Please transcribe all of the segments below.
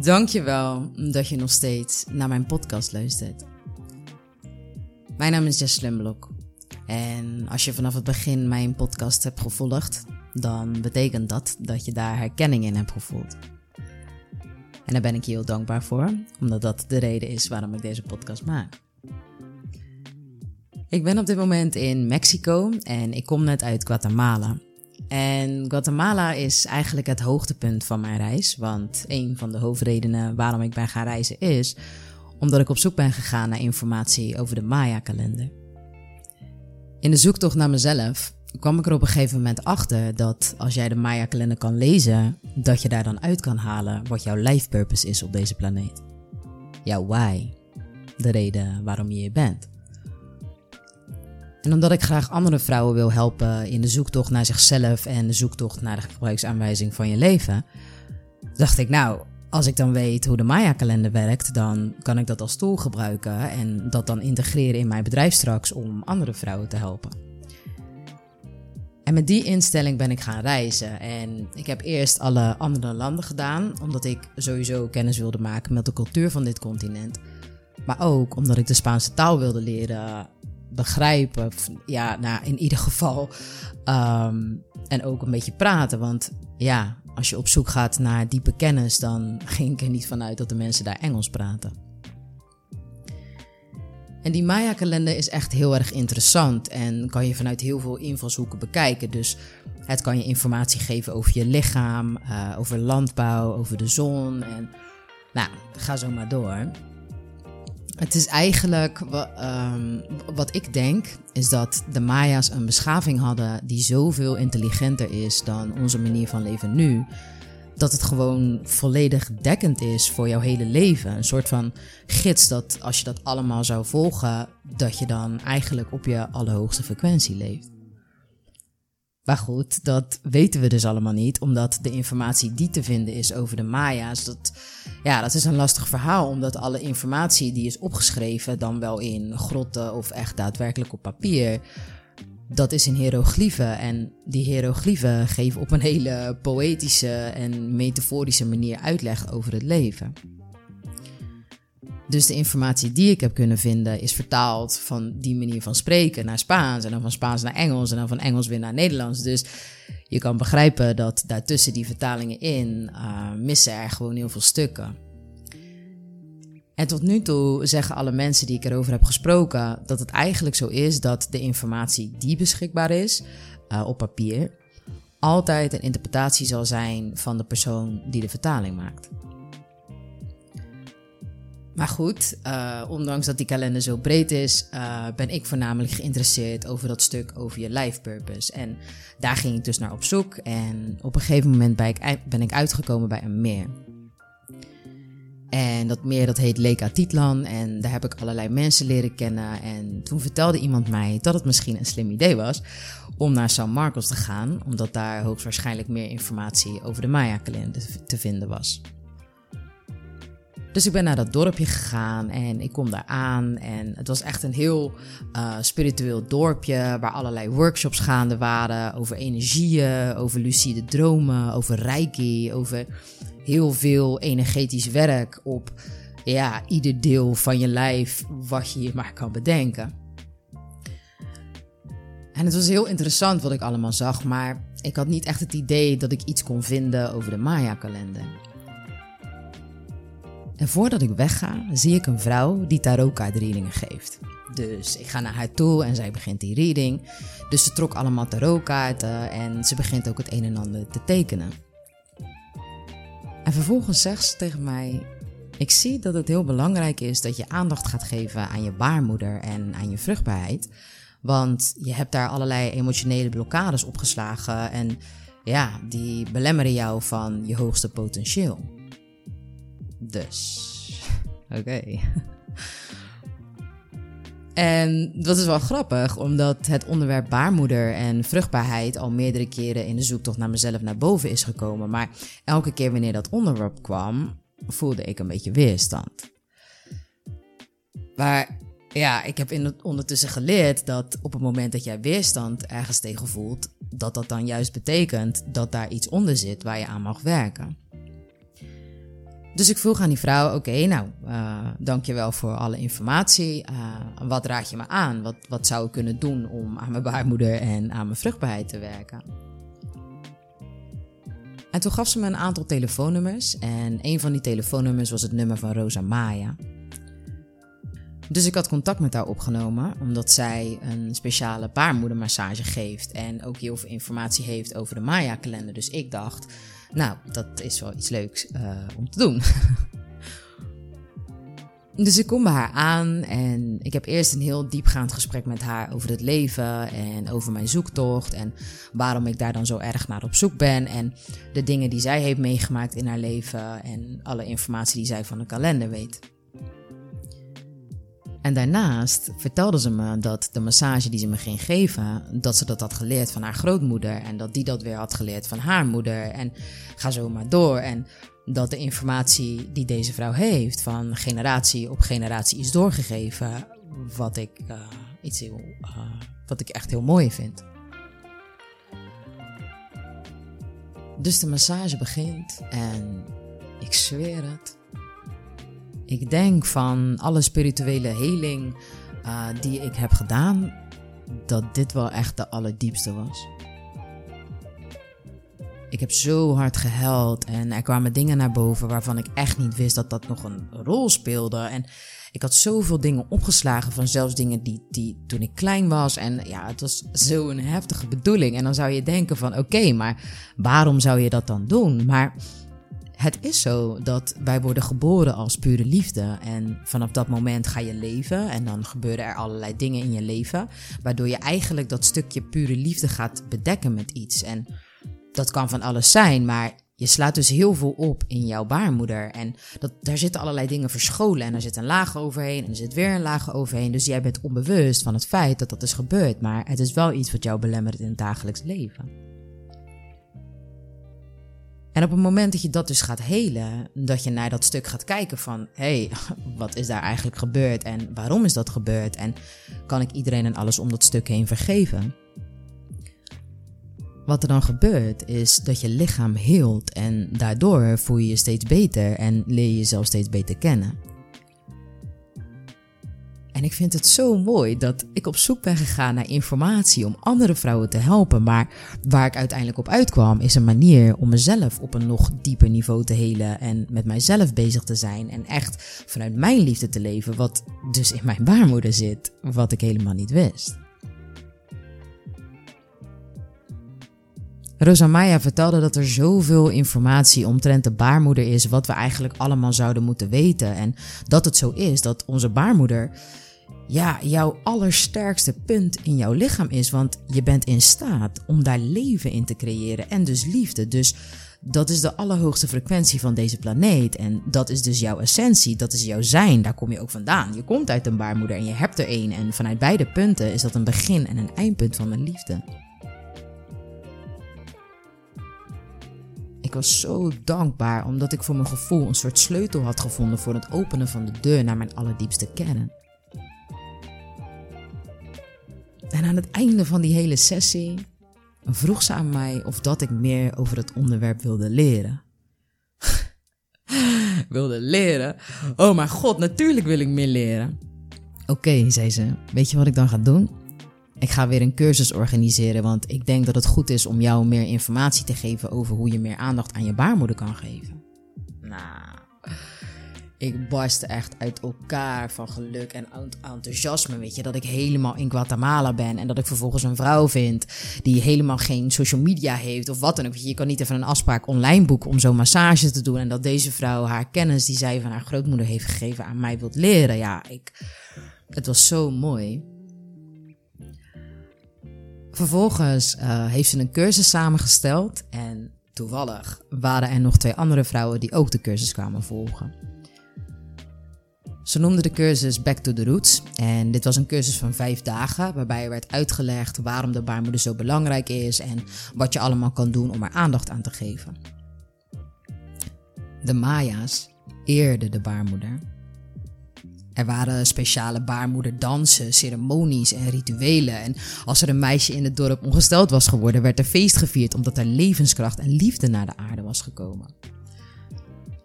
Dankjewel dat je nog steeds naar mijn podcast luistert. Mijn naam is Jess Slimblok. En als je vanaf het begin mijn podcast hebt gevolgd, dan betekent dat dat je daar herkenning in hebt gevoeld. En daar ben ik je heel dankbaar voor, omdat dat de reden is waarom ik deze podcast maak. Ik ben op dit moment in Mexico en ik kom net uit Guatemala. En Guatemala is eigenlijk het hoogtepunt van mijn reis. Want een van de hoofdredenen waarom ik ben gaan reizen is omdat ik op zoek ben gegaan naar informatie over de Maya-kalender. In de zoektocht naar mezelf kwam ik er op een gegeven moment achter dat als jij de Maya-kalender kan lezen, dat je daar dan uit kan halen wat jouw life purpose is op deze planeet. Jouw why. De reden waarom je hier bent. En omdat ik graag andere vrouwen wil helpen in de zoektocht naar zichzelf en de zoektocht naar de gebruiksaanwijzing van je leven, dacht ik, nou, als ik dan weet hoe de Maya-kalender werkt, dan kan ik dat als tool gebruiken en dat dan integreren in mijn bedrijf straks om andere vrouwen te helpen. En met die instelling ben ik gaan reizen. En ik heb eerst alle andere landen gedaan, omdat ik sowieso kennis wilde maken met de cultuur van dit continent. Maar ook omdat ik de Spaanse taal wilde leren begrijpen. Ja, nou, in ieder geval. Ehm, en ook een beetje praten. Want ja, als je op zoek gaat naar diepe kennis, dan ging ik er niet vanuit dat de mensen daar Engels praten. En die Maya-kalender is echt heel erg interessant en kan je vanuit heel veel invalshoeken bekijken. Dus het kan je informatie geven over je lichaam, uh, over landbouw, over de zon en nou, ga zo maar door. Het is eigenlijk um, wat ik denk, is dat de Maya's een beschaving hadden die zoveel intelligenter is dan onze manier van leven nu. Dat het gewoon volledig dekkend is voor jouw hele leven. Een soort van gids dat als je dat allemaal zou volgen, dat je dan eigenlijk op je allerhoogste frequentie leeft. Maar goed, dat weten we dus allemaal niet, omdat de informatie die te vinden is over de Maya's, dat, ja, dat is een lastig verhaal, omdat alle informatie die is opgeschreven, dan wel in grotten of echt daadwerkelijk op papier, dat is in hieroglyphen. En die hieroglyphen geven op een hele poëtische en metaforische manier uitleg over het leven. Dus de informatie die ik heb kunnen vinden is vertaald van die manier van spreken naar Spaans en dan van Spaans naar Engels en dan van Engels weer naar Nederlands. Dus je kan begrijpen dat daartussen die vertalingen in uh, missen er gewoon heel veel stukken. En tot nu toe zeggen alle mensen die ik erover heb gesproken dat het eigenlijk zo is dat de informatie die beschikbaar is uh, op papier altijd een interpretatie zal zijn van de persoon die de vertaling maakt. Maar goed, uh, ondanks dat die kalender zo breed is, uh, ben ik voornamelijk geïnteresseerd over dat stuk over je life purpose. En daar ging ik dus naar op zoek. En op een gegeven moment ben ik, uitgekomen bij een meer. En dat meer dat heet Lake Titlan en daar heb ik allerlei mensen leren kennen. En toen vertelde iemand mij dat het misschien een slim idee was om naar San Marcos te gaan, omdat daar hoogstwaarschijnlijk meer informatie over de Maya-kalender te vinden was. Dus ik ben naar dat dorpje gegaan en ik kom daar aan. En het was echt een heel uh, spiritueel dorpje waar allerlei workshops gaande waren over energieën, over lucide dromen, over reiki, over heel veel energetisch werk op ja, ieder deel van je lijf wat je je maar kan bedenken. En het was heel interessant wat ik allemaal zag, maar ik had niet echt het idee dat ik iets kon vinden over de Maya-kalender. En voordat ik wegga, zie ik een vrouw die tarotkaartreadingen geeft. Dus ik ga naar haar toe en zij begint die reading. Dus ze trok allemaal tarotkaarten en ze begint ook het een en ander te tekenen. En vervolgens zegt ze tegen mij: Ik zie dat het heel belangrijk is dat je aandacht gaat geven aan je baarmoeder en aan je vruchtbaarheid. Want je hebt daar allerlei emotionele blokkades opgeslagen en ja, die belemmeren jou van je hoogste potentieel. Dus, oké. En dat is wel grappig, omdat het onderwerp baarmoeder en vruchtbaarheid al meerdere keren in de zoektocht naar mezelf naar boven is gekomen. Maar elke keer wanneer dat onderwerp kwam, voelde ik een beetje weerstand. Maar ja, ik heb in ondertussen geleerd dat op het moment dat jij weerstand ergens tegen voelt, dat dat dan juist betekent dat daar iets onder zit waar je aan mag werken. Dus ik vroeg aan die vrouw: Oké, nou, uh, dankjewel voor alle informatie. Uh, wat raad je me aan? Wat, wat zou ik kunnen doen om aan mijn baarmoeder en aan mijn vruchtbaarheid te werken? En toen gaf ze me een aantal telefoonnummers. En een van die telefoonnummers was het nummer van Rosa Maya. Dus ik had contact met haar opgenomen, omdat zij een speciale baarmoedermassage geeft en ook heel veel informatie heeft over de Maya-kalender. Dus ik dacht, nou, dat is wel iets leuks uh, om te doen. dus ik kom bij haar aan en ik heb eerst een heel diepgaand gesprek met haar over het leven en over mijn zoektocht en waarom ik daar dan zo erg naar op zoek ben en de dingen die zij heeft meegemaakt in haar leven en alle informatie die zij van de kalender weet. En daarnaast vertelde ze me dat de massage die ze me ging geven, dat ze dat had geleerd van haar grootmoeder en dat die dat weer had geleerd van haar moeder en ga zo maar door. En dat de informatie die deze vrouw heeft van generatie op generatie is doorgegeven, wat ik, uh, iets heel, uh, wat ik echt heel mooi vind. Dus de massage begint en ik zweer het, ik denk van alle spirituele heling uh, die ik heb gedaan, dat dit wel echt de allerdiepste was. Ik heb zo hard gehuild en er kwamen dingen naar boven waarvan ik echt niet wist dat dat nog een rol speelde. En ik had zoveel dingen opgeslagen van zelfs dingen die, die toen ik klein was. En ja, het was zo'n heftige bedoeling. En dan zou je denken van oké, maar waarom zou je dat dan doen? Maar het is zo dat wij worden geboren als pure liefde. En vanaf dat moment ga je leven. En dan gebeuren er allerlei dingen in je leven. Waardoor je eigenlijk dat stukje pure liefde gaat bedekken met iets. En dat kan van alles zijn. Maar je slaat dus heel veel op in jouw baarmoeder. En dat, daar zitten allerlei dingen verscholen. En er zit een laag overheen. En er zit weer een laag overheen. Dus jij bent onbewust van het feit dat dat is gebeurd. Maar het is wel iets wat jou belemmert in het dagelijks leven. En op het moment dat je dat dus gaat helen, dat je naar dat stuk gaat kijken van, hey, wat is daar eigenlijk gebeurd en waarom is dat gebeurd en kan ik iedereen en alles om dat stuk heen vergeven? Wat er dan gebeurt is dat je lichaam heelt en daardoor voel je je steeds beter en leer je jezelf steeds beter kennen. En ik vind het zo mooi dat ik op zoek ben gegaan naar informatie om andere vrouwen te helpen. Maar waar ik uiteindelijk op uitkwam, is een manier om mezelf op een nog dieper niveau te helen. En met mijzelf bezig te zijn. En echt vanuit mijn liefde te leven, wat dus in mijn baarmoeder zit. Wat ik helemaal niet wist. Rosamaya vertelde dat er zoveel informatie omtrent de baarmoeder is, wat we eigenlijk allemaal zouden moeten weten. En dat het zo is dat onze baarmoeder ja, jouw allersterkste punt in jouw lichaam is. Want je bent in staat om daar leven in te creëren en dus liefde. Dus dat is de allerhoogste frequentie van deze planeet. En dat is dus jouw essentie, dat is jouw zijn. Daar kom je ook vandaan. Je komt uit een baarmoeder en je hebt er één. En vanuit beide punten is dat een begin en een eindpunt van mijn liefde. Ik was zo dankbaar omdat ik voor mijn gevoel een soort sleutel had gevonden voor het openen van de deur naar mijn allerdiepste kern. En aan het einde van die hele sessie vroeg ze aan mij of dat ik meer over het onderwerp wilde leren. wilde leren? Oh mijn god, natuurlijk wil ik meer leren. Oké, zei ze. Weet je wat ik dan ga doen? Ik ga weer een cursus organiseren, want ik denk dat het goed is om jou meer informatie te geven over hoe je meer aandacht aan je baarmoeder kan geven. Nou, ik barstte echt uit elkaar van geluk en enthousiasme. Weet je, dat ik helemaal in Guatemala ben en dat ik vervolgens een vrouw vind die helemaal geen social media heeft of wat dan ook. Je, kan niet even een afspraak online boeken om zo'n massage te doen. En dat deze vrouw haar kennis die zij van haar grootmoeder heeft gegeven aan mij wilt leren. Ja, ik, het was zo mooi. Vervolgens uh, heeft ze een cursus samengesteld en toevallig waren er nog twee andere vrouwen die ook de cursus kwamen volgen. Ze noemde de cursus Back to the Roots. En dit was een cursus van vijf dagen, waarbij er werd uitgelegd waarom de baarmoeder zo belangrijk is en wat je allemaal kan doen om er aandacht aan te geven. De Maya's eerden de baarmoeder. Er waren speciale baarmoederdansen, ceremonies en rituelen. En als er een meisje in het dorp ongesteld was geworden, werd er feest gevierd omdat er levenskracht en liefde naar de aarde was gekomen.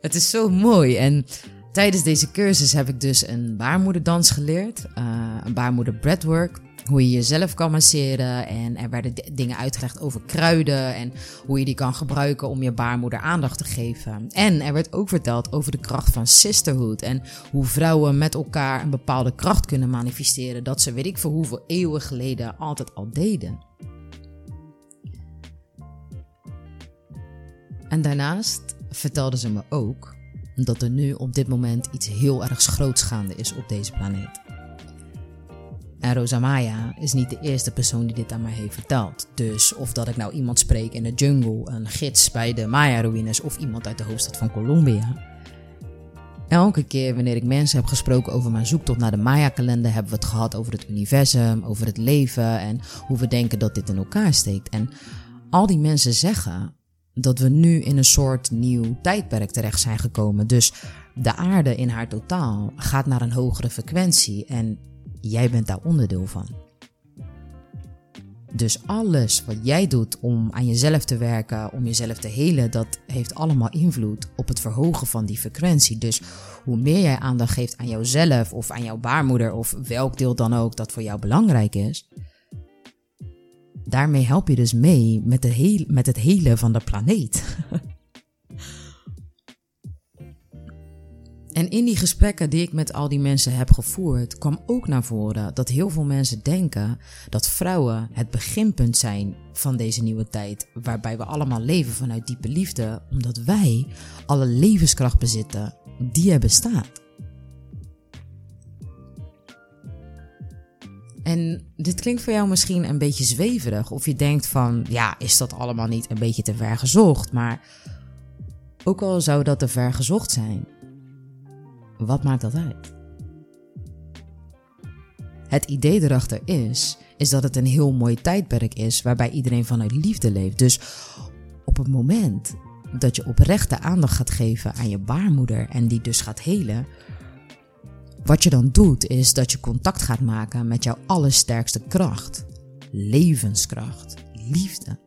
Het is zo mooi. En tijdens deze cursus heb ik dus een baarmoederdans geleerd. Uh, een baarmoeder breathwork. Hoe je jezelf kan masseren. En er werden dingen uitgelegd over kruiden. En hoe je die kan gebruiken om je baarmoeder aandacht te geven. En er werd ook verteld over de kracht van sisterhood. En hoe vrouwen met elkaar een bepaalde kracht kunnen manifesteren. Dat ze weet ik voor hoeveel eeuwen geleden altijd al deden. En daarnaast vertelde ze me ook dat er nu op dit moment iets heel erg groots gaande is op deze planeet. En Rosamaya is niet de eerste persoon die dit aan mij heeft verteld. Dus of dat ik nou iemand spreek in de jungle, een gids bij de Maya-ruïnes of iemand uit de hoofdstad van Colombia. Elke keer wanneer ik mensen heb gesproken over mijn zoektocht naar de Maya-kalender, hebben we het gehad over het universum, over het leven en hoe we denken dat dit in elkaar steekt. En al die mensen zeggen dat we nu in een soort nieuw tijdperk terecht zijn gekomen. Dus de aarde in haar totaal gaat naar een hogere frequentie en jij bent daar onderdeel van. Dus alles wat jij doet om aan jezelf te werken, om jezelf te helen, dat heeft allemaal invloed op het verhogen van die frequentie. Dus hoe meer jij aandacht geeft aan jouzelf of aan jouw baarmoeder of welk deel dan ook dat voor jou belangrijk is, daarmee help je dus mee met, de met het hele van de planeet. en in die gesprekken die ik met al die mensen heb gevoerd, kwam ook naar voren dat heel veel mensen denken dat vrouwen het beginpunt zijn van deze nieuwe tijd, waarbij we allemaal leven vanuit diepe liefde, omdat wij alle levenskracht bezitten die er bestaat. En dit klinkt voor jou misschien een beetje zweverig. Of je denkt van, ja, is dat allemaal niet een beetje te ver gezocht? Maar ook al zou dat te ver gezocht zijn, wat maakt dat uit? Het idee erachter is, is dat het een heel mooi tijdperk is waarbij iedereen vanuit liefde leeft. Dus op het moment dat je oprechte aandacht gaat geven aan je baarmoeder en die dus gaat helen, wat je dan doet is dat je contact gaat maken met jouw allersterkste kracht. Levenskracht, liefde.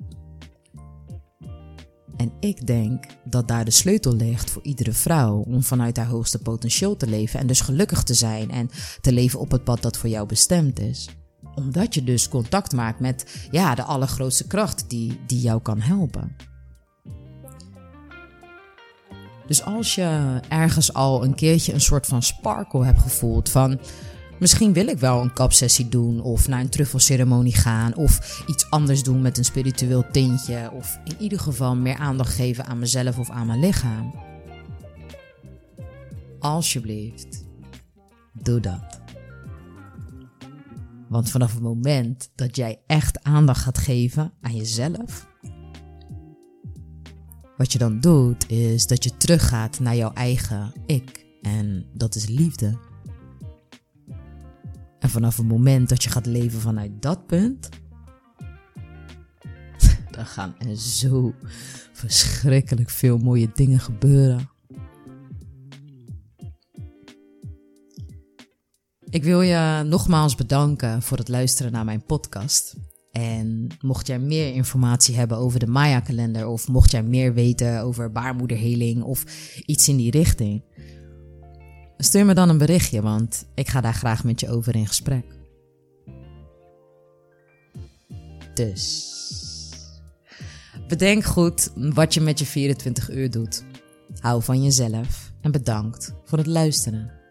En ik denk dat daar de sleutel ligt voor iedere vrouw om vanuit haar hoogste potentieel te leven en dus gelukkig te zijn en te leven op het pad dat voor jou bestemd is. Omdat je dus contact maakt met ja, de allergrootste kracht die, die jou kan helpen. Dus als je ergens al een keertje een soort van sparkle hebt gevoeld van misschien wil ik wel een kapsessie doen of naar een truffelceremonie gaan of iets anders doen met een spiritueel tintje of in ieder geval meer aandacht geven aan mezelf of aan mijn lichaam. Alsjeblieft, doe dat. Want vanaf het moment dat jij echt aandacht gaat geven aan jezelf, wat je dan doet, is dat je teruggaat naar jouw eigen ik. En dat is liefde. En vanaf het moment dat je gaat leven vanuit dat punt, dan gaan er zo verschrikkelijk veel mooie dingen gebeuren. Ik wil je nogmaals bedanken voor het luisteren naar mijn podcast. En mocht jij meer informatie hebben over de Maya-kalender of mocht jij meer weten over baarmoederheling of iets in die richting, stuur me dan een berichtje, want ik ga daar graag met je over in gesprek. Dus bedenk goed wat je met je 24 uur doet. Hou van jezelf en bedankt voor het luisteren.